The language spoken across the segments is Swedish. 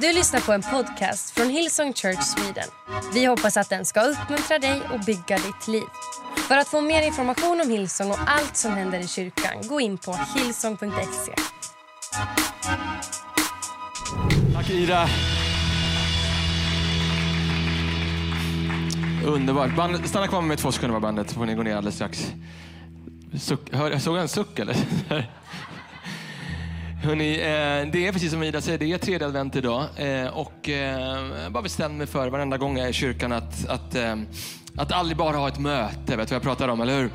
Du lyssnar på en podcast från Hillsong Church Sweden. Vi hoppas att den ska uppmuntra dig och bygga ditt liv. För att få mer information om Hillsong och allt som händer i kyrkan, gå in på hillsong.se. Tack Ida. Underbart. Band, stanna kvar med mig två sekunder bandet, så får ni gå ner alldeles strax. Suck, hör, såg jag en suck eller? Hörrni, eh, det är precis som Ida säger, det är tredje advent idag. Eh, och eh, jag bara bestämt mig för varenda gång jag är i kyrkan att, att, eh, att aldrig bara ha ett möte. Vet du vad jag pratar om, eller hur?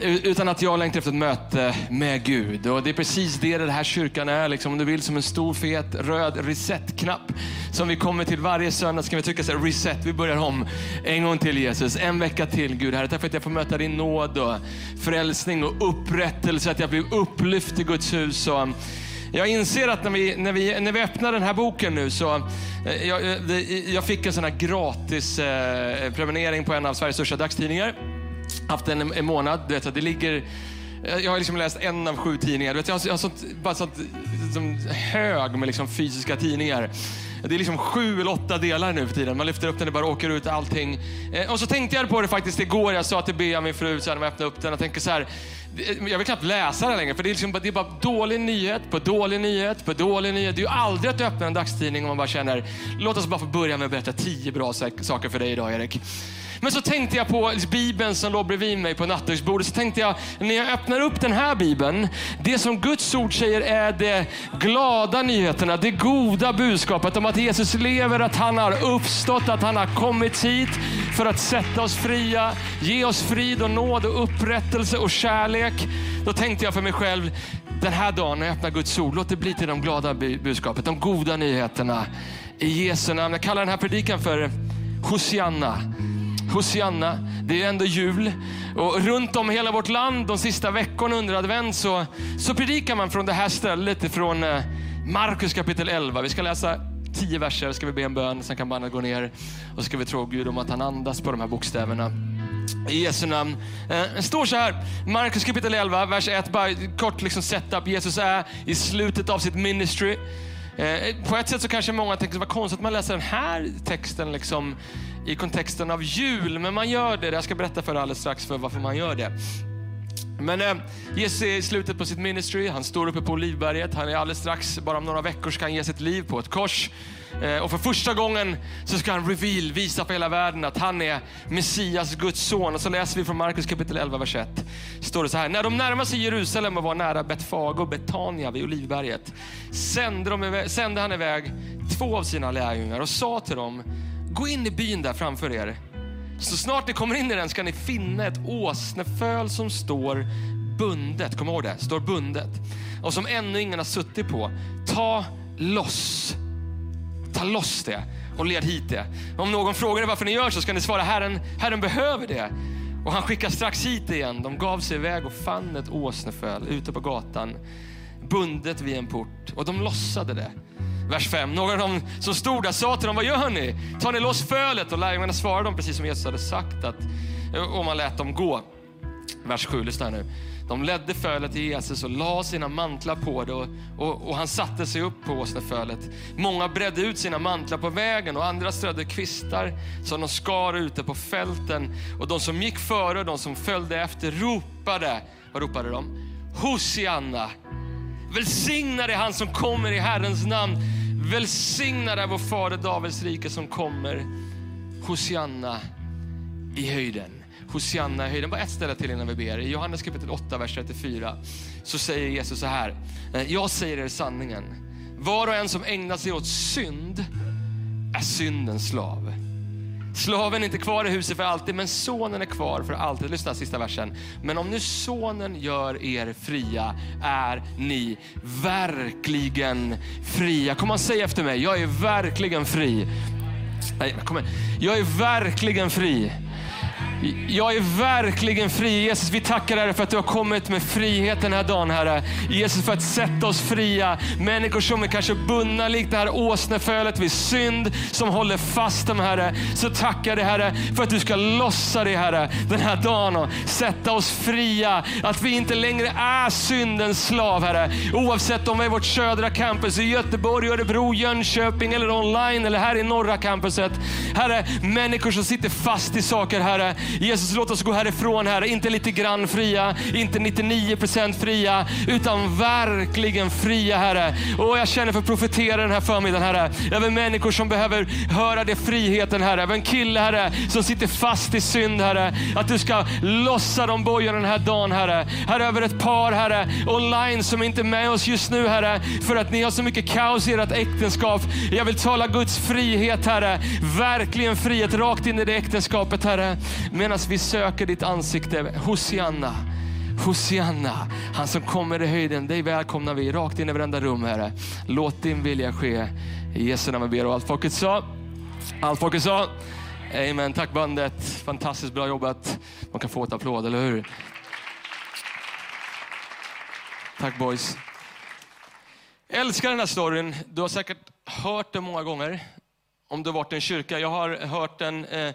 Utan att jag längtar efter ett möte med Gud. Och Det är precis det den här kyrkan är. Liksom, om du vill, som en stor fet röd reset-knapp. Som vi kommer till varje söndag. så kan vi trycka så här, reset, vi börjar om. En gång till Jesus, en vecka till Gud. Herre, tack för att jag får möta din nåd och frälsning och upprättelse. Att jag blir upplyft i Guds hus. Och jag inser att när vi, när vi, när vi öppnar den här boken nu så eh, jag, eh, jag fick en sån här gratis eh, prenumerering på en av Sveriges största dagstidningar haft en, en månad. Du vet, det ligger, eh, jag har liksom läst en av sju tidningar. Du vet, jag har, jag har sånt, bara sånt, som hög med liksom fysiska tidningar. Det är liksom sju eller åtta delar nu för tiden. Man lyfter upp den och bara åker ut allting. Eh, och så tänkte jag på det faktiskt igår. Jag sa till Bea, min fru, så här, när jag öppnade upp den. Jag tänker så här, Eh, jag vill knappt läsa det längre, för det är, liksom, det är bara dålig nyhet på dålig nyhet på dålig nyhet. Det är ju aldrig att öppna en dagstidning om man bara känner, låt oss bara få börja med att berätta tio bra saker för dig idag, Erik. Men så tänkte jag på Bibeln som låg bredvid mig på nattduksbordet. Så tänkte jag, när jag öppnar upp den här Bibeln, det som Guds ord säger är de glada nyheterna, det goda budskapet om att Jesus lever, att han har uppstått, att han har kommit hit för att sätta oss fria, ge oss frid och nåd och upprättelse och kärlek. Då tänkte jag för mig själv, den här dagen när jag öppnar Guds ord, låt det bli till de glada budskapet, de goda nyheterna. I Jesu namn. Jag kallar den här predikan för Hosianna. Hosianna. Det är ändå jul. Och runt om i hela vårt land de sista veckorna under advent så, så predikar man från det här stället, från eh, Markus kapitel 11. Vi ska läsa tio verser, ska vi be en bön, sen kan bandet gå ner. Och så ska vi tro Gud om att han andas på de här bokstäverna. I Jesu namn. Eh, det står så här, Markus kapitel 11, vers 1, bara kort liksom setup. Jesus är i slutet av sitt ministry. Eh, på ett sätt så kanske många tänker att det konstigt att man läser den här texten liksom i kontexten av jul, men man gör det. Jag ska berätta för er alldeles strax för varför man gör det. Men eh, Jesus är i slutet på sitt ministry. Han står uppe på Olivberget. Han är alldeles strax, bara om några veckor, ska han ge sitt liv på ett kors. Eh, och för första gången så ska han reveal, visa för hela världen att han är Messias, Guds son. Och så läser vi från Markus kapitel 11, vers 1. Står det så här. När de närmade sig Jerusalem och var nära Betfage och Betania vid Olivberget sände, de, sände han iväg två av sina lärjungar och sa till dem Gå in i byn där framför er. Så snart ni kommer in i den ska ni finna ett åsneföl som står bundet. Kom ihåg det, står bundet. Och som ännu ingen har suttit på. Ta loss. Ta loss det och led hit det. Om någon frågar er varför ni gör så ska ni svara Herren, Herren behöver det. Och han skickar strax hit igen. De gav sig iväg och fann ett åsneföl ute på gatan bundet vid en port och de lossade det. Vers 5. Några av dem som stod där sa till dem, vad gör ni? Tar ni loss fölet? Och lärjungarna svarade dem precis som Jesus hade sagt att, eh, och man lät dem gå. Vers 7, lyssna nu. De ledde fölet till Jesus och la sina mantlar på det och, och, och han satte sig upp på åsnefölet. Många bredde ut sina mantlar på vägen och andra strödde kvistar som de skar ute på fälten. Och de som gick före och de som följde efter ropade, vad ropade de? Hosianna! Välsignad är han som kommer i Herrens namn. Välsignad är vår fader Davids rike som kommer. Hosianna i höjden. Hosianna i höjden. Bara ett ställe till innan vi ber. I Johannes kapitel 8, vers 34 så säger Jesus så här. Eh, jag säger er sanningen. Var och en som ägnar sig åt synd är syndens slav. Slaven är inte kvar i huset för alltid, men sonen är kvar för alltid. Lyssna sista versen. Men om nu sonen gör er fria är ni verkligen fria. Kom och säg efter mig, jag är verkligen fri. Nej, kom igen. Jag är verkligen fri. Jag är verkligen fri. Jesus, vi tackar Herre för att du har kommit med frihet den här dagen, Herre. Jesus, för att sätta oss fria. Människor som är kanske bundna likt det här åsnefölet vid synd, som håller fast dem, Herre. Så tackar dig, Herre, för att du ska lossa det, Herre, den här dagen och sätta oss fria. Att vi inte längre är syndens slav, Herre. Oavsett om vi är vårt södra campus i Göteborg, Örebro, Jönköping eller online eller här i norra campuset. Herre, människor som sitter fast i saker, Herre. Jesus, låt oss gå härifrån, Herre. Inte lite grann fria, inte 99% fria, utan verkligen fria, Herre. Och jag känner för att profetera den här förmiddagen, Herre. Över människor som behöver höra det friheten, Herre. Över en kille, Herre, som sitter fast i synd, Herre. Att du ska lossa de bojorna den här dagen, Herre. Herre, över ett par, Herre, online som inte är med oss just nu, Herre. För att ni har så mycket kaos i ert äktenskap. Jag vill tala Guds frihet, Herre. Verkligen frihet rakt in i det äktenskapet, Herre medan vi söker ditt ansikte. Hosianna. Hosianna, han som kommer i höjden, dig välkomnar vi rakt in i varenda rum, Herre. Låt din vilja ske. I Jesu namn vi ber och allt folket sa. Allt folket sa. Amen. Tack bandet. Fantastiskt bra jobbat. Man kan få ett applåd, eller hur? Tack boys. Jag älskar den här storyn. Du har säkert hört den många gånger. Om du har varit i en kyrka. Jag har hört den Eh,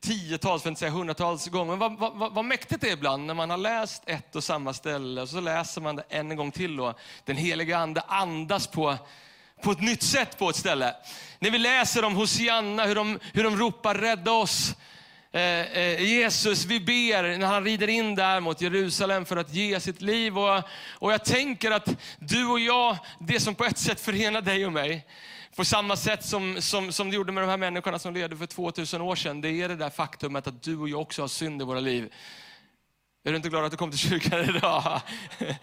tiotals, för att inte säga hundratals gånger. Men vad, vad, vad mäktigt det är ibland när man har läst ett och samma ställe och så läser man det en gång till och den heliga ande andas på, på ett nytt sätt på ett ställe. När vi läser om Hosianna, hur de, hur de ropar rädda oss. Eh, eh, Jesus, vi ber när han rider in där mot Jerusalem för att ge sitt liv. Och, och jag tänker att du och jag, det som på ett sätt förenar dig och mig, på samma sätt som, som, som det gjorde med de här människorna som levde för 2000 år sedan. Det är det där faktumet att du och jag också har synd i våra liv. Är du inte glad att du kom till kyrkan idag?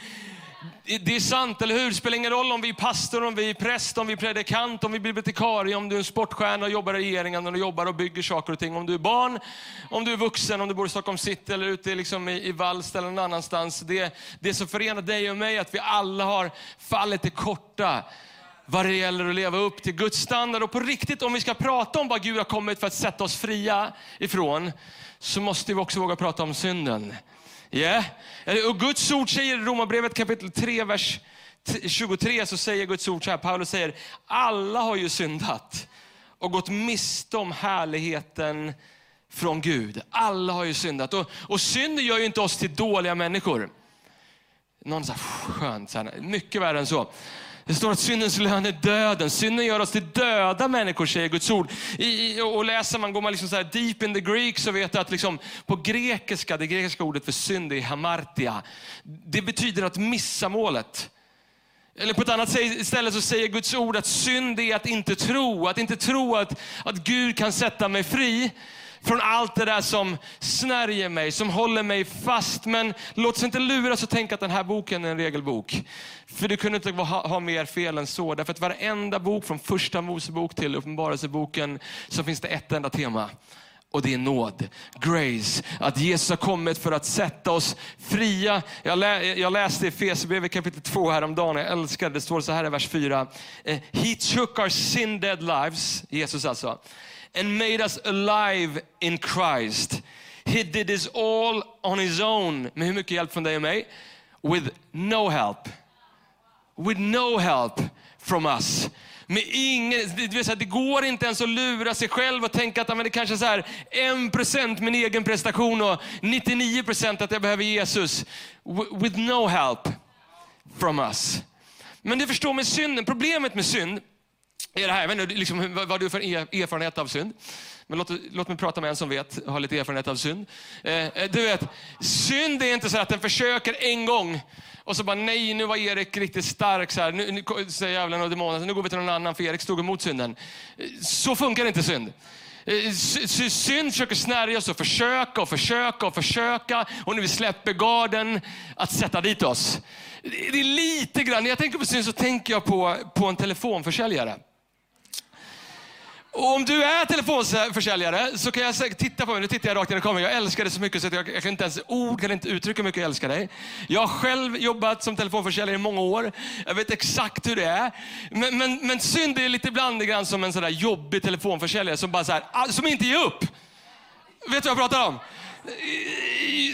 Det är sant, eller hur? Det spelar ingen roll om vi är pastor, om vi är präst, om vi är predikant, om vi är bibliotekarie, om du är en sportstjärna och jobbar i regeringen, och jobbar och bygger saker och ting. Om du är barn, om du är vuxen, om du bor i Stockholm city eller ute liksom i, i Vallsta eller någon annanstans. Det, det som förenar dig och mig är att vi alla har fallit till korta vad det gäller att leva upp till Guds standard. Och på riktigt, om vi ska prata om vad Gud har kommit för att sätta oss fria ifrån, så måste vi också våga prata om synden. Yeah. Och Guds ord säger i Romarbrevet kapitel 3, vers 23, så säger Guds ord så här, Paulus säger, alla har ju syndat och gått miste om härligheten från Gud. Alla har ju syndat. Och, och synden gör ju inte oss till dåliga människor. Någon så här, skönt, så här, mycket värre än så. Det står att syndens lön är döden. Synden gör oss till döda människor, säger Guds ord. I, och läser man, går man liksom så deep in the Greek så vet du att liksom på grekiska, det grekiska ordet för synd är hamartia. Det betyder att missa målet. Eller på ett annat ställe så säger Guds ord att synd är att inte tro. Att inte tro att, att Gud kan sätta mig fri från allt det där som snärjer mig, som håller mig fast. Men låt oss inte luras och tänka att den här boken är en regelbok. För du kunde inte ha, ha mer fel än så. Därför att varenda bok, från första Mosebok till Uppenbarelseboken, så finns det ett enda tema. Och det är nåd, grace. Att Jesus har kommit för att sätta oss fria. Jag, lä, jag läste i Efesierbrevet kapitel 2 häromdagen. Jag älskar det. Det står så här i vers 4. Eh, He took our sin dead lives, Jesus alltså and made us alive in Christ. He did this all on his own. Med hur mycket hjälp från dig och mig? With no help. With no help from us. Med ingen, det, vill säga, det går inte ens att lura sig själv och tänka att men det kanske är så här, 1% min egen prestation och 99% att jag behöver Jesus. With no help from us. Men du förstår med synden, problemet med synd är det här. Jag vet inte liksom, vad har du för e- erfarenhet av synd? Men låt, låt mig prata med en som vet, har lite erfarenhet av synd. Eh, eh, du vet, synd är inte så att den försöker en gång och så bara, nej, nu var Erik riktigt stark. Så här. Nu, nu säger djävulen och demonen, nu går vi till någon annan för Erik stod emot synden. Eh, så funkar inte synd. Eh, synd försöker snärja oss och försöka och försöka och försöka. Och när vi släpper garden, att sätta dit oss. Det är lite grann, när jag tänker på synd så tänker jag på, på en telefonförsäljare. Och om du är telefonförsäljare så kan jag titta på mig, nu tittar jag rakt in i kameran. Jag älskar dig så mycket så jag, jag kan inte ens ord kan inte uttrycka hur mycket jag älskar dig. Jag har själv jobbat som telefonförsäljare i många år. Jag vet exakt hur det är. Men, men, men synd är lite ibland grann som en sådär jobbig telefonförsäljare som bara så här, ah, som inte ger upp. Vet du vad jag pratar om?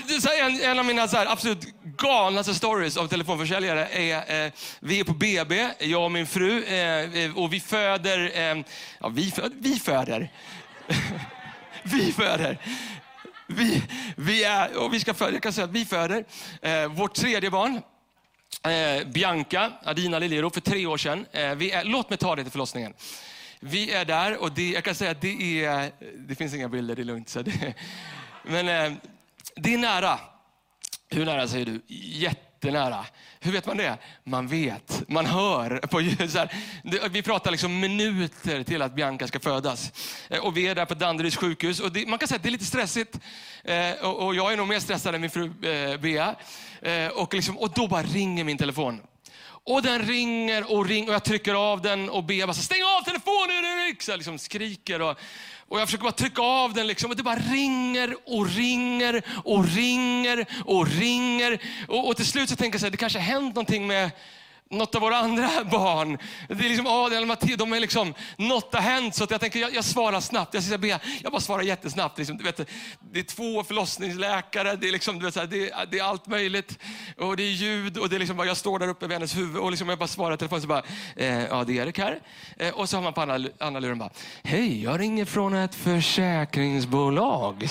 Det är en, en av mina så här, absolut galnaste stories av telefonförsäljare är, eh, vi är på BB, jag och min fru, eh, och vi föder, eh, ja vi, föder, vi föder. vi föder. Vi, vi, är, och vi ska föda, jag kan säga att vi föder eh, vårt tredje barn. Eh, Bianca, Adina Liljero, för tre år sedan. Eh, vi är, låt mig ta det till förlossningen. Vi är där och det, jag kan säga att det är, det finns inga bilder, det är lugnt. Så det, men eh, det är nära. Hur nära säger du? Jättenära. Hur vet man det? Man vet, man hör. På, så här, vi pratar liksom minuter till att Bianca ska födas. Eh, och vi är där på Danderyds sjukhus. Och det, man kan säga att det är lite stressigt. Eh, och, och, jag är nog mer stressad än min fru eh, Bea. Eh, och, liksom, och då bara ringer min telefon. Och den ringer och ringer och jag trycker av den och Bea bara stäng av telefonen Erik! Så jag liksom skriker. Och, och jag försöker bara trycka av den liksom, och det bara ringer och ringer och ringer och ringer. Och, och till slut så tänker jag att det kanske har hänt någonting med något av våra andra barn. Det är liksom Adrian eller Mattias, de är liksom, något har hänt. Så att jag tänker, jag, jag svarar snabbt. Jag, ska be, jag bara svarar jättesnabbt. Liksom, du vet, det är två förlossningsläkare, det är, liksom, du vet, så det, är, det är allt möjligt. Och det är ljud och det är liksom jag står där uppe vid hennes huvud och liksom jag bara svarar i telefonen. Så bara, eh, ja det är Erik här. Eh, och så har man på andra, andra luren bara, hej jag ringer från ett försäkringsbolag.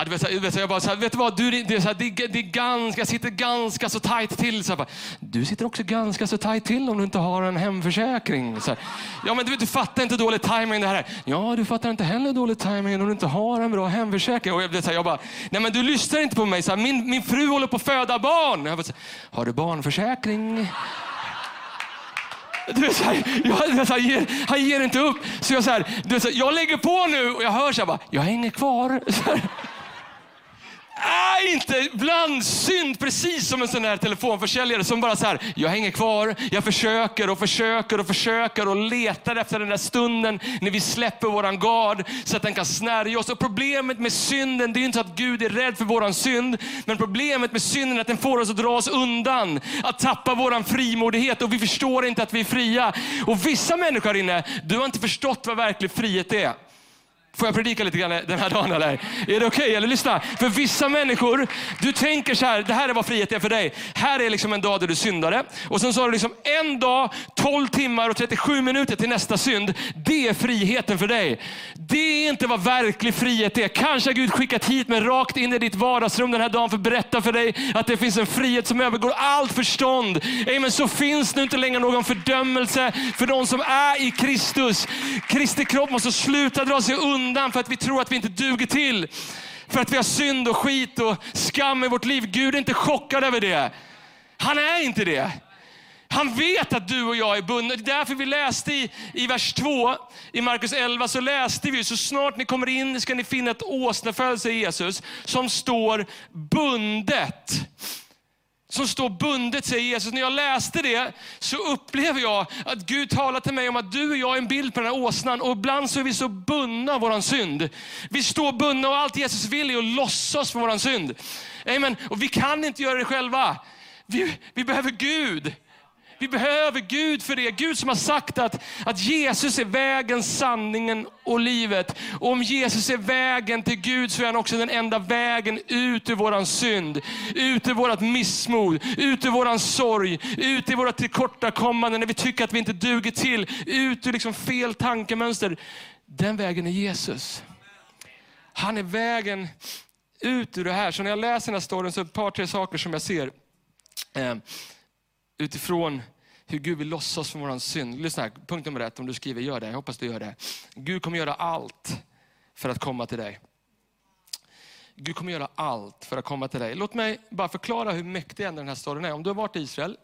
Ja, du vet, du vet, jag bara så här, vet du vad, du, det, är så här, det, det är ganska, sitter ganska så tajt till. Så här, bara, du sitter också ganska så tajt till om du inte har en hemförsäkring. Så här, ja, men du, du fattar inte dålig timing det här. Ja, du fattar inte heller dålig timing om du inte har en bra hemförsäkring. Och jag, det, så här, jag bara, nej men du lyssnar inte på mig. Så här, min, min fru håller på att föda barn. Jag bara, så har du barnförsäkring? Du vet, så här, jag, så här, ger, han ger inte upp. Så jag, så här, du vet, så här, jag lägger på nu och jag hör så här, bara, jag hänger kvar. Så här är inte bland synd precis som en sån här telefonförsäljare som bara så här, jag hänger kvar, jag försöker och försöker och försöker och letar efter den där stunden när vi släpper våran gard så att den kan snärja oss. Och problemet med synden, det är inte att Gud är rädd för våran synd, men problemet med synden är att den får oss att dra oss undan, att tappa våran frimodighet och vi förstår inte att vi är fria. Och vissa människor inne, du har inte förstått vad verklig frihet är. Får jag predika lite grann den här dagen eller? Är det okej? Okay? Eller lyssna. För vissa människor, du tänker så här, det här är vad frihet är för dig. Här är liksom en dag där du syndade. Och sen så har du liksom en dag, 12 timmar och 37 minuter till nästa synd. Det är friheten för dig. Det är inte vad verklig frihet är. Kanske har Gud skickat hit mig rakt in i ditt vardagsrum den här dagen för att berätta för dig att det finns en frihet som övergår allt förstånd. Amen. Så finns det inte längre någon fördömelse för de som är i Kristus. Kristi kropp måste sluta dra sig undan undan för att vi tror att vi inte duger till. För att vi har synd och skit och skam i vårt liv. Gud är inte chockad över det. Han är inte det. Han vet att du och jag är bundna. Det är därför vi läste i, i vers 2 i Markus 11, så läste vi så snart ni kommer in ska ni finna ett åsneföl, säger Jesus, som står bundet som står bundet, säger Jesus. När jag läste det så upplever jag att Gud talar till mig om att du och jag är en bild på den här åsnan och ibland så är vi så bundna av vår synd. Vi står bundna och allt Jesus vill är att låtsas för vår synd. Amen. Och vi kan inte göra det själva. Vi, vi behöver Gud. Vi behöver Gud för det. Gud som har sagt att, att Jesus är vägen, sanningen och livet. Och om Jesus är vägen till Gud så är han också den enda vägen ut ur våran synd, ut ur vårat missmod, ut ur våran sorg, ut ur våra tillkortakommanden när vi tycker att vi inte duger till, ut ur liksom fel tankemönster. Den vägen är Jesus. Han är vägen ut ur det här. Så när jag läser den här storyn så är det ett par, tre saker som jag ser. Eh, Utifrån hur Gud vill lossa oss från vår synd. Lyssna här, punkt nummer ett, om du skriver, gör det. Jag hoppas du gör det. Gud kommer göra allt för att komma till dig. Gud kommer göra allt för att komma till dig. Låt mig bara förklara hur mäktig den här storyn är. Om du har varit i Israel,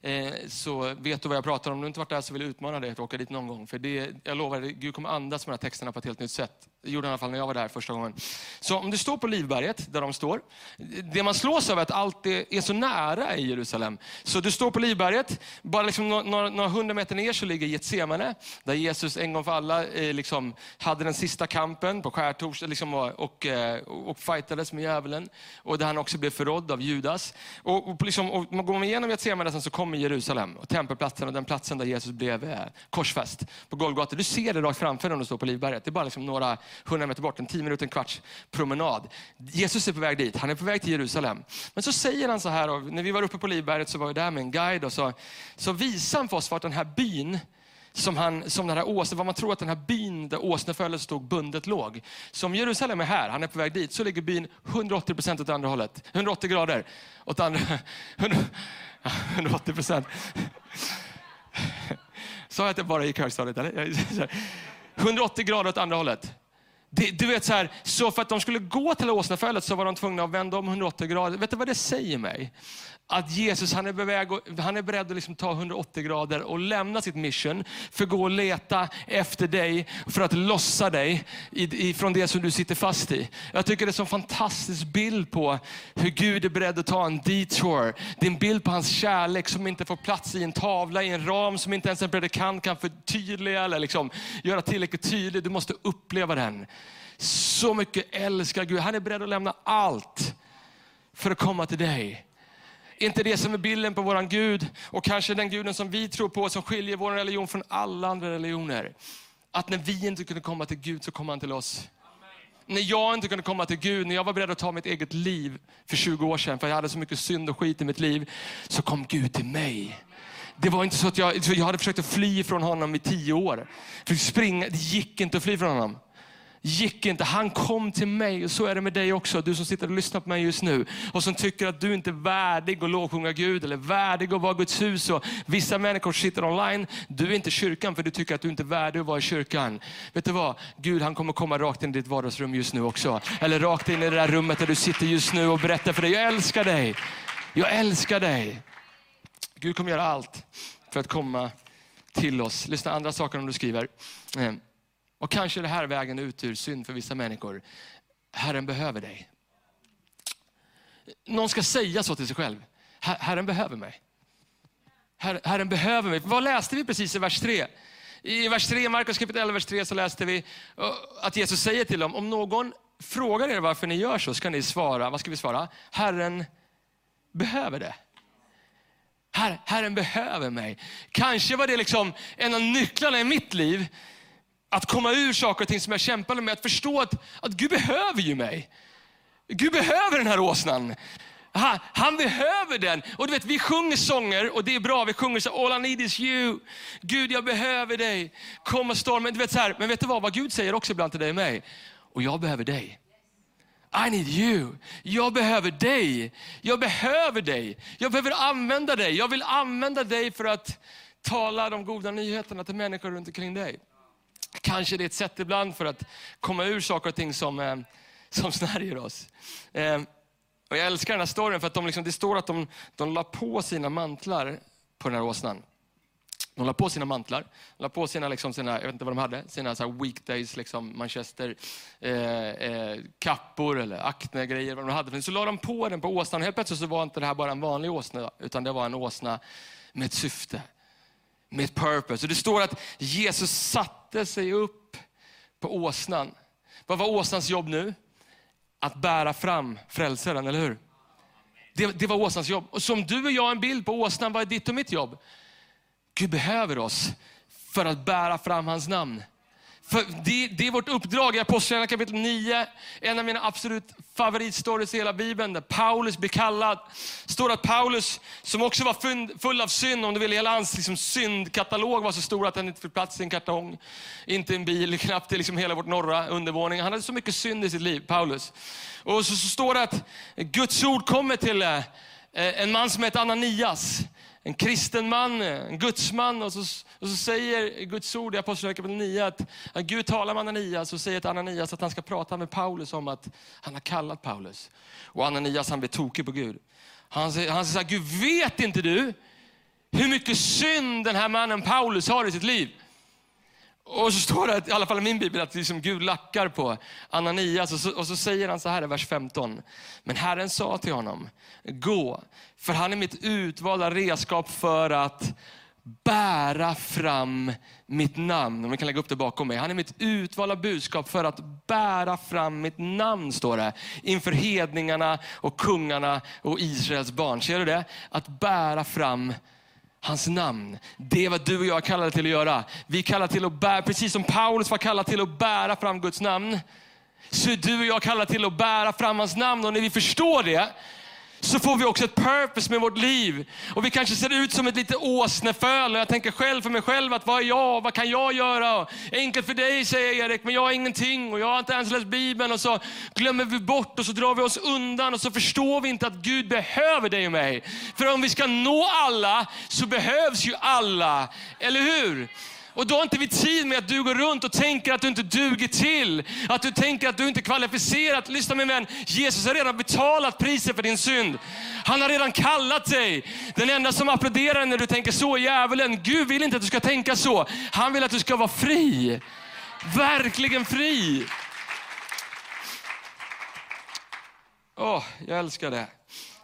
eh, så vet du vad jag pratar om. Om du inte varit där så vill jag utmana dig att åka dit någon gång. För det, jag lovar, Gud kommer andas med de här texterna på ett helt nytt sätt. Det gjorde han i alla fall när jag var där första gången. Så om du står på Livberget, där de står. Det man slås av är att allt är så nära i Jerusalem. Så du står på Livberget, bara liksom några, några hundra meter ner så ligger Getsemane, där Jesus en gång för alla eh, liksom, hade den sista kampen på skärtorsdag liksom, och, och, och fightades med djävulen. Och där han också blev förrådd av Judas. Och, och, liksom, och går man igenom Getsemane så kommer Jerusalem, och tempelplatsen och den platsen där Jesus blev eh, korsfäst på Golgata. Du ser det rakt framför dig om du står på Livberget. Det är bara liksom några 100 meter bort, en 10 minuter, en kvarts promenad. Jesus är på väg dit, han är på väg till Jerusalem. Men så säger han så här, och när vi var uppe på Livberget så var vi där med en guide och så, så visade han för oss vart den här byn som, han, som den här åsnen, vad man tror att den här byn där åsneföllet stod bundet låg. Som Jerusalem är här, han är på väg dit, så ligger byn 180 procent åt andra hållet. 180 grader åt andra... 180 procent. Sa jag att jag bara gick högstadiet? Eller? 180 grader åt andra hållet. Det, du vet så här, så för att de skulle gå till åsnefället så var de tvungna att vända om 180 grader. Vet du vad det säger mig? Att Jesus han är, beväg, han är beredd att liksom ta 180 grader och lämna sitt mission för att gå och leta efter dig, för att lossa dig från det som du sitter fast i. Jag tycker det är en fantastisk bild på hur Gud är beredd att ta en detour. Det är en bild på hans kärlek som inte får plats i en tavla, i en ram som inte ens en predikant kan förtydliga eller liksom göra tillräckligt tydlig. Du måste uppleva den. Så mycket älskar Gud. Han är beredd att lämna allt för att komma till dig inte det som är bilden på våran Gud och kanske den guden som vi tror på som skiljer vår religion från alla andra religioner. Att när vi inte kunde komma till Gud så kom han till oss. När jag inte kunde komma till Gud, när jag var beredd att ta mitt eget liv för 20 år sedan, för jag hade så mycket synd och skit i mitt liv, så kom Gud till mig. Det var inte så att jag, jag hade försökt att fly från honom i tio år. För springa, det gick inte att fly från honom gick inte. Han kom till mig och så är det med dig också. Du som sitter och lyssnar på mig just nu och som tycker att du inte är värdig att lovsjunga Gud eller värdig att vara Guds hus. Och vissa människor sitter online. Du är inte kyrkan för du tycker att du inte är värdig att vara i kyrkan. Vet du vad? Gud han kommer komma rakt in i ditt vardagsrum just nu också. Eller rakt in i det där rummet där du sitter just nu och berättar för dig. Jag älskar dig. Jag älskar dig. Gud kommer göra allt för att komma till oss. Lyssna andra saker om du skriver. Eh, och kanske är det här vägen ut ur synd för vissa människor. Herren behöver dig. Någon ska säga så till sig själv. Herren behöver mig. Herren behöver mig. Vad läste vi precis i vers 3? I vers 3, Markus kapitel 11, vers 3 så läste vi eh, att Jesus säger till dem, om någon frågar er varför ni gör så, ska ni svara, vad ska vi svara? Herren behöver det. Her, herren behöver mig. Kanske var det liksom en av nycklarna i mitt liv att komma ur saker och ting som jag kämpade med. Att förstå att, att Gud behöver ju mig. Gud behöver den här åsnan. Han, han, behöver den. Och du vet, vi sjunger sånger och det är bra. Vi sjunger så All I need is you. Gud, jag behöver dig. Kom och stormen. Du vet, så här, men vet du vad? Vad Gud säger också ibland till dig och mig. Och jag behöver dig. I need you. Jag behöver dig. Jag behöver dig. Jag behöver använda dig. Jag vill använda dig för att tala de goda nyheterna till människor runt omkring dig. Kanske det är ett sätt ibland för att komma ur saker och ting som, eh, som snärjer oss. Eh, och jag älskar den här storyn för att de liksom, det står att de, de la på sina mantlar på den här åsnan. De la på sina mantlar, la på sina, liksom, sina jag vet inte vad de hade, sina så weekdays, liksom, manchester, eh, eh, kappor eller akne-grejer. Vad de hade. Så la de på den på åsnan och helt plötsligt så var inte det här bara en vanlig åsna, utan det var en åsna med ett syfte med ett purpose. Och det står att Jesus satte sig upp på åsnan. Vad var åsnans jobb nu? Att bära fram frälsaren, eller hur? Det, det var åsnans jobb. Och som du och jag en bild på åsnan, vad är ditt och mitt jobb? Gud behöver oss för att bära fram hans namn. För det, det, är vårt uppdrag i Apostlagärningarna kapitel 9. En av mina absolut favoritstories i hela Bibeln, där Paulus blir kallad. står att Paulus, som också var full av synd, om du vill, hela hans liksom, syndkatalog var så stor att den inte fick plats i en kartong. Inte en bil, knappt i liksom hela vårt norra undervåning. Han hade så mycket synd i sitt liv, Paulus. Och så, så står det att Guds ord kommer till eh, en man som heter Ananias en kristen man, en gudsman. Och så, och så säger Guds ord i Apostlagärningarna 9 att, att Gud talar med Ananias och säger till Ananias att han ska prata med Paulus om att han har kallat Paulus. Och Ananias han blir tokig på Gud. Han säger, han säger Gud vet inte du hur mycket synd den här mannen Paulus har i sitt liv? Och så står det, i alla fall i min bibel, att liksom Gud lackar på Ananias och så, och så säger han så här i vers 15. Men Herren sa till honom, gå, för han är mitt utvalda redskap för att bära fram mitt namn. Om ni kan lägga upp det bakom mig. Han är mitt utvalda budskap för att bära fram mitt namn, står det. Inför hedningarna och kungarna och Israels barn. Ser du det? Att bära fram hans namn. Det är vad du och jag är kallade till att göra. Vi är kallade till att bära, precis som Paulus var kallad till att bära fram Guds namn, så är du och jag kallade till att bära fram hans namn. Och när vi förstår det, så får vi också ett purpose med vårt liv. Och vi kanske ser ut som ett litet åsneföl. Och jag tänker själv för mig själv, att vad är jag? Vad kan jag göra? Enkelt för dig säger Erik, men jag har ingenting och jag har inte ens läst Bibeln. Och så glömmer vi bort och så drar vi oss undan och så förstår vi inte att Gud behöver dig och mig. För om vi ska nå alla så behövs ju alla, eller hur? Och då har inte vi tid med att du går runt och tänker att du inte duger till. Att du tänker att du inte är kvalificerad. Lyssna min vän, Jesus har redan betalat priset för din synd. Han har redan kallat dig. Den enda som applåderar när du tänker så är djävulen. Gud vill inte att du ska tänka så. Han vill att du ska vara fri. Verkligen fri. Oh, jag älskar det.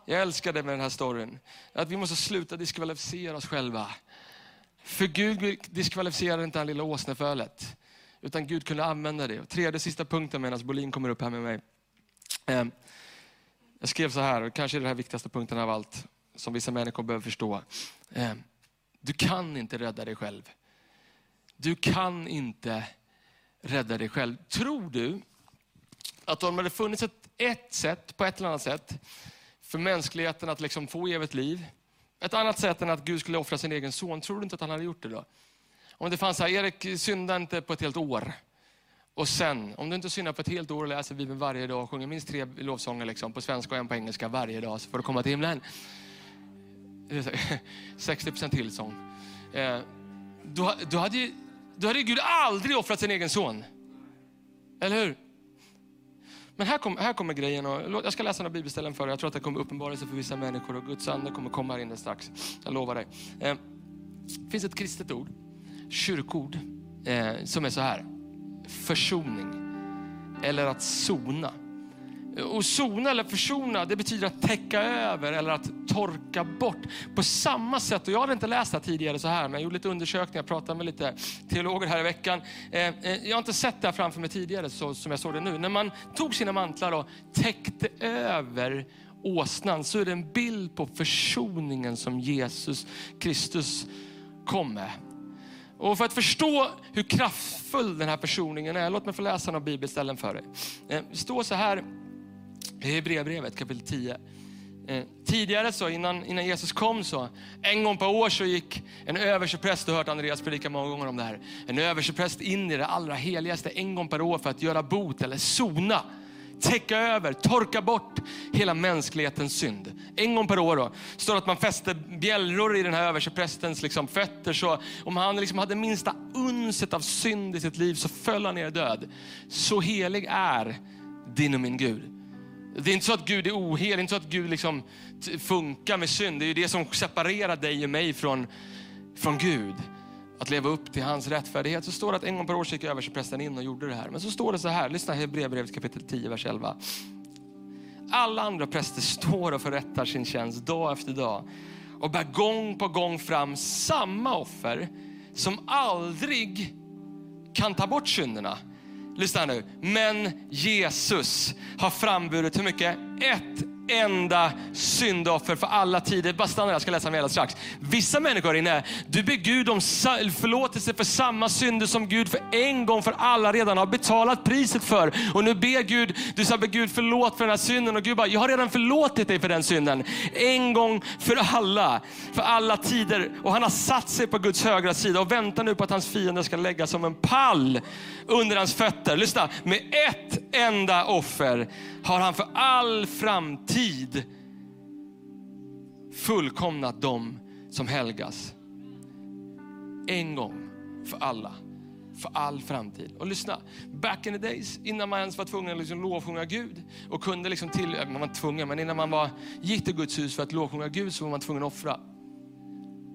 Jag älskar det med den här storyn. Att vi måste sluta diskvalificera oss själva. För Gud diskvalificerade inte det lilla åsnefölet. Utan Gud kunde använda det. Och tredje sista punkten medan Bolin kommer upp här med mig. Ehm, jag skrev så här, och kanske är det här viktigaste punkten av allt, som vissa människor behöver förstå. Ehm, du kan inte rädda dig själv. Du kan inte rädda dig själv. Tror du att om det hade funnits ett, ett sätt, på ett eller annat sätt, för mänskligheten att liksom få evigt liv, ett annat sätt än att Gud skulle offra sin egen son, tror du inte att han hade gjort det då? Om det fanns så här, Erik synda inte på ett helt år. Och sen, om du inte syndar på ett helt år och läser Bibeln varje dag och sjunger minst tre lovsånger liksom, på svenska och en på engelska varje dag så får du komma till himlen. 60% tillsång. Eh, då, då, hade, då hade Gud aldrig offrat sin egen son. Eller hur? Men här, kom, här kommer grejen. Och, jag ska läsa några bibelställen för dig. Jag tror att det kommer uppenbara sig för vissa människor och Guds ande kommer komma här inne strax. Jag lovar dig. Eh, det finns ett kristet ord, kyrkord, eh, som är så här. Försoning. Eller att sona. Och sona eller försona, det betyder att täcka över eller att torka bort. På samma sätt, och jag hade inte läst det tidigare så här, men jag gjorde lite undersökningar, pratade med lite teologer här i veckan. Eh, eh, jag har inte sett det här framför mig tidigare så, som jag såg det nu. När man tog sina mantlar och täckte över åsnan så är det en bild på försoningen som Jesus Kristus kom med. Och för att förstå hur kraftfull den här försoningen är, låt mig få läsa några bibelställen för dig. Eh, det står så här det är Hebreerbrevet kapitel 10. Eh, tidigare så innan, innan Jesus kom så, en gång per år så gick en överstepräst, du har hört Andreas predika många gånger om det här. En överstepräst in i det allra heligaste en gång per år för att göra bot eller sona täcka över, torka bort hela mänsklighetens synd. En gång per år då, står det att man fäste bjällror i den här översteprästens liksom fötter. Så om han liksom hade minsta unset av synd i sitt liv så föll han ner död. Så helig är din och min Gud. Det är inte så att Gud är ohelig, det är inte så att Gud liksom funkar med synd. Det är det som separerar dig och mig från, från Gud. Att leva upp till hans rättfärdighet. Så står det att en gång per år gick översteprästen in och gjorde det här. Men så står det så här, lyssna Hebreerbrevet kapitel 10, vers 11. Alla andra präster står och förrättar sin tjänst dag efter dag och bär gång på gång fram samma offer som aldrig kan ta bort synderna. Lyssna nu. Men Jesus har framburit hur mycket? Ett enda syndoffer för alla tider. Bara stanna där, jag ska läsa mer strax. Vissa människor inne, du ber Gud om förlåtelse för samma synder som Gud för en gång för alla redan har betalat priset för. Och nu ber Gud, du sa Gud förlåt för den här synden och Gud bara, jag har redan förlåtit dig för den synden. En gång för alla, för alla tider. Och han har satt sig på Guds högra sida och väntar nu på att hans fiender ska lägga som en pall under hans fötter. Lyssna, med ett enda offer har han för all framtid fullkomnat dem som helgas. En gång för alla. För all framtid. Och lyssna, back in the days, innan man ens var tvungen att liksom lovsjunga Gud och kunde liksom till, man var tvungen, men innan man var, gick till Guds hus för att lovsjunga Gud så var man tvungen att offra.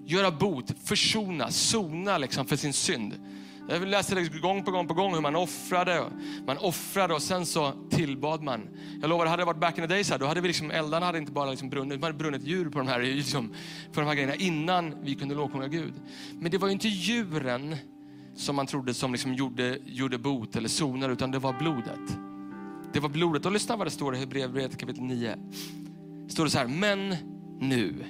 Göra bot, försona, sona liksom för sin synd. Jag läste det gång på gång på gång hur man offrade. Man offrade och sen så tillbad man. Jag lovar, hade det varit back in the days här, då hade vi liksom, eldarna hade inte bara liksom brunnit, man hade brunnit djur på de, här, liksom, på de här grejerna innan vi kunde lovsjunga Gud. Men det var ju inte djuren som man trodde som liksom gjorde, gjorde bot eller sonade, utan det var blodet. Det var blodet. Och lyssna vad det står i Hebreerbrevet kapitel 9. Står det så här, men nu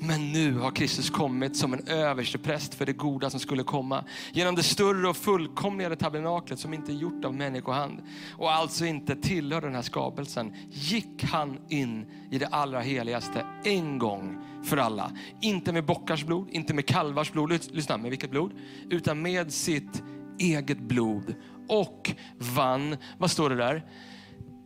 men nu har Kristus kommit som en överstepräst för det goda som skulle komma. Genom det större och fullkomligare tabernaklet som inte är gjort av människohand och alltså inte tillhör den här skapelsen gick han in i det allra heligaste en gång för alla. Inte med bockars blod, inte med kalvars blod, lyssna, med vilket blod? Utan med sitt eget blod och vann, vad står det där?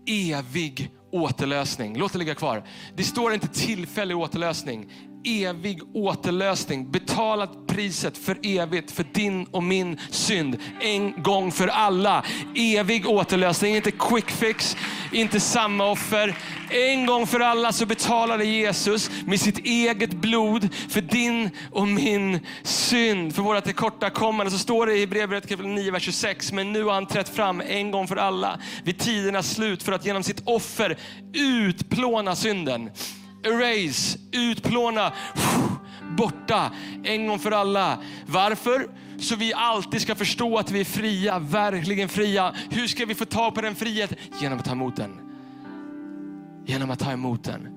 Evig återlösning. Låt det ligga kvar. Det står inte tillfällig återlösning evig återlösning. Betalat priset för evigt för din och min synd. En gång för alla. Evig återlösning, inte quick fix, inte samma offer. En gång för alla så betalade Jesus med sitt eget blod för din och min synd. För våra tillkortakommande. Så står det i Hebreerbrevet kapitel 9, vers 26. Men nu har han trätt fram en gång för alla vid tidernas slut för att genom sitt offer utplåna synden erase, utplåna, borta en gång för alla. Varför? Så vi alltid ska förstå att vi är fria, verkligen fria. Hur ska vi få tag på den friheten? Genom att ta emot den. Genom att ta emot den.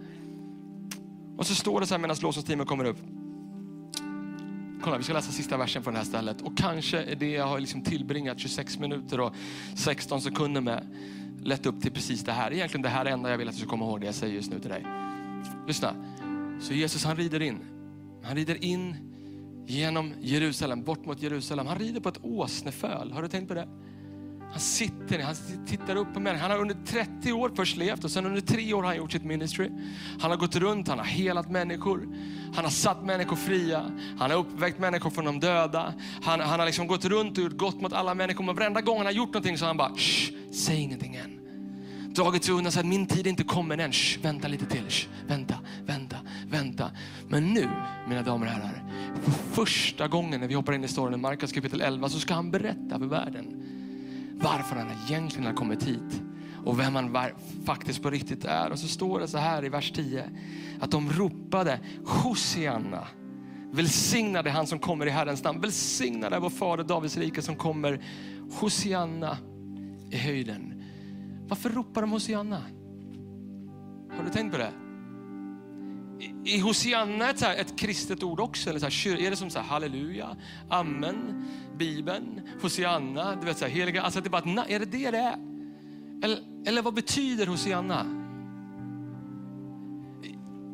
Och så står det så här medan lovsångsteamet kommer upp. Kolla, vi ska läsa sista versen från det här stället. Och kanske är det jag har liksom tillbringat 26 minuter och 16 sekunder med lett upp till precis det här. Egentligen det här är det enda jag vill att du ska komma ihåg det jag säger just nu till dig. Lyssna. Så Jesus han rider in. Han rider in genom Jerusalem, bort mot Jerusalem. Han rider på ett åsneföl. Har du tänkt på det? Han sitter ner, han tittar upp på människor. Han har under 30 år först levt och sen under tre år har han gjort sitt ministry. Han har gått runt, han har helat människor. Han har satt människor fria. Han har uppväckt människor från de döda. Han, han har liksom gått runt och gjort gott mot alla människor. Men varenda gång han har gjort någonting så har han bara, säg ingenting än dragit sig undan så att min tid är inte kommen än. Shh, vänta lite till. Shh, vänta, vänta, vänta. Men nu, mina damer och herrar, för första gången när vi hoppar in i storyn i Markus kapitel 11 så ska han berätta för världen varför han egentligen har kommit hit och vem han var, faktiskt på riktigt är. Och så står det så här i vers 10 att de ropade Hosianna. Välsignade han som kommer i Herrens namn. Välsignade vår fader Davids rike som kommer. Hosianna i höjden. Varför ropar de Hosianna? Har du tänkt på det? Är Hosianna ett, så här, ett kristet ord också? Eller så här, är det som så här, halleluja, amen, bibeln, Hosianna, du vet så här, heliga, alltså det är, bara, är det det det är? Eller, eller vad betyder Hosianna?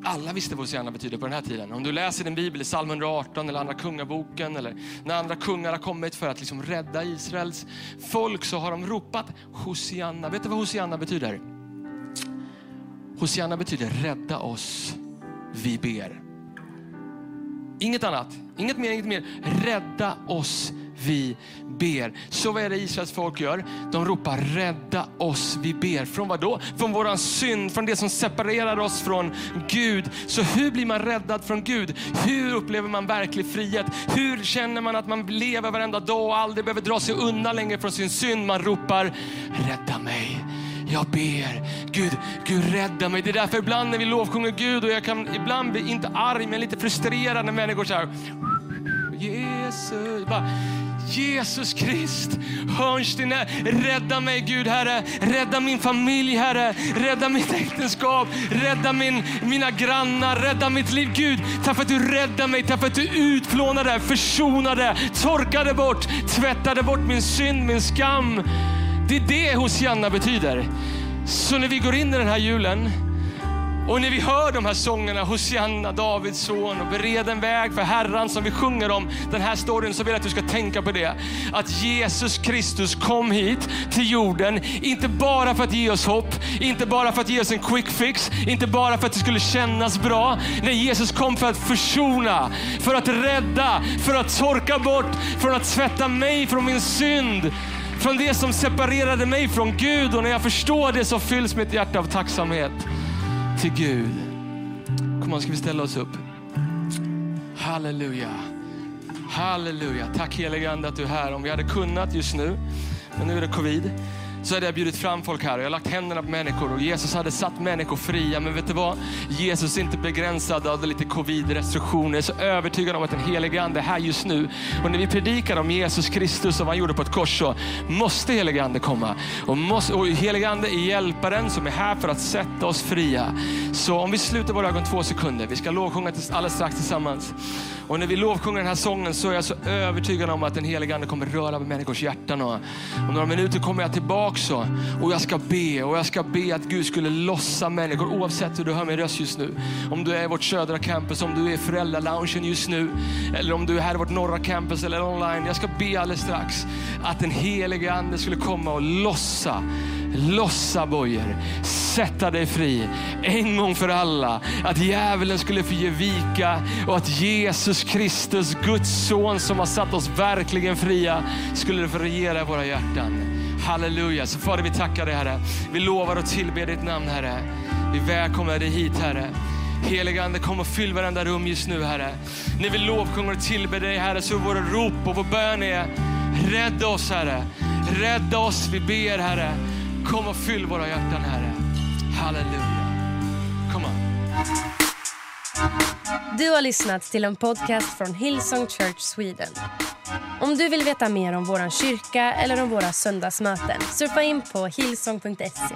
Alla visste vad Hosianna betyder på den här tiden. Om du läser din bibel i psalm 118 eller andra kungaboken eller när andra kungar har kommit för att liksom rädda Israels folk så har de ropat Hosianna. Vet du vad Hosianna betyder? Hosianna betyder rädda oss, vi ber. Inget annat, inget mer, inget mer. Rädda oss, vi ber. Så vad är det Israels folk gör? De ropar rädda oss, vi ber. Från vad då? Från våran synd, från det som separerar oss från Gud. Så hur blir man räddad från Gud? Hur upplever man verklig frihet? Hur känner man att man lever varenda dag och aldrig behöver dra sig undan längre från sin synd? Man ropar rädda mig. Jag ber, Gud, Gud rädda mig. Det är därför ibland när vi lovsjunger Gud och jag kan ibland bli inte arg men lite frustrerad när människor säger Jesus, bara, Jesus Krist, hörnsten, rädda mig Gud Herre, rädda min familj Herre, rädda mitt äktenskap, rädda min, mina grannar, rädda mitt liv. Gud, tack för att du räddade mig, tack för att du utplånade, försonade, torkade bort, tvättade bort min synd, min skam. Det är det Hosianna betyder. Så när vi går in i den här julen och när vi hör de här sångerna, Hosianna, Davids son och bered en väg för Herran som vi sjunger om den här storyn så vill jag att du ska tänka på det. Att Jesus Kristus kom hit till jorden, inte bara för att ge oss hopp, inte bara för att ge oss en quick fix, inte bara för att det skulle kännas bra. Nej, Jesus kom för att försona, för att rädda, för att torka bort, för att tvätta mig från min synd från det som separerade mig från Gud och när jag förstår det så fylls mitt hjärta av tacksamhet till Gud. Kom on, ska vi ställa oss upp? Halleluja. Halleluja. Tack helige Ande att du är här. Om vi hade kunnat just nu, men nu är det covid, så hade jag bjudit fram folk här och jag har lagt händerna på människor och Jesus hade satt människor fria. Men vet du vad? Jesus är inte begränsad av lite covid-restriktioner. Jag är så övertygad om att den helige Ande är här just nu. Och när vi predikar om Jesus Kristus och vad han gjorde på ett kors så måste helige Ande komma. Och, måste, och helige Ande är hjälparen som är här för att sätta oss fria. Så om vi sluter våra ögon två sekunder, vi ska lovsjunga alldeles strax tillsammans. Och när vi lovsjunger den här sången så är jag så övertygad om att den helige Ande kommer röra vid människors hjärtan. Och om några minuter kommer jag tillbaka och jag ska be och jag ska be att Gud skulle lossa människor oavsett hur du hör min röst just nu. Om du är i vårt södra campus, om du är i föräldraloungen just nu eller om du är här i vårt norra campus eller online. Jag ska be alldeles strax att den helige Ande skulle komma och lossa lossa bojor, sätta dig fri en gång för alla. Att djävulen skulle få ge vika och att Jesus Kristus, Guds son som har satt oss verkligen fria, skulle få regera i våra hjärtan. Halleluja. Så Fader, vi tackar dig Herre. Vi lovar att tillbe ditt namn Herre. Vi välkomnar dig hit Herre. Heliga Ande, kom och fyll varenda rum just nu Herre. När vi lovsjunger och tillber dig Herre så är våra rop och vår bön är rädda oss Herre. Rädda oss, vi ber Herre. Kom och fyll våra hjärtan Herre. Halleluja. Kom on. Du har lyssnat till en podcast från Hillsong Church Sweden. Om du vill veta mer om vår kyrka eller om våra söndagsmöten surfa in på hillsong.se.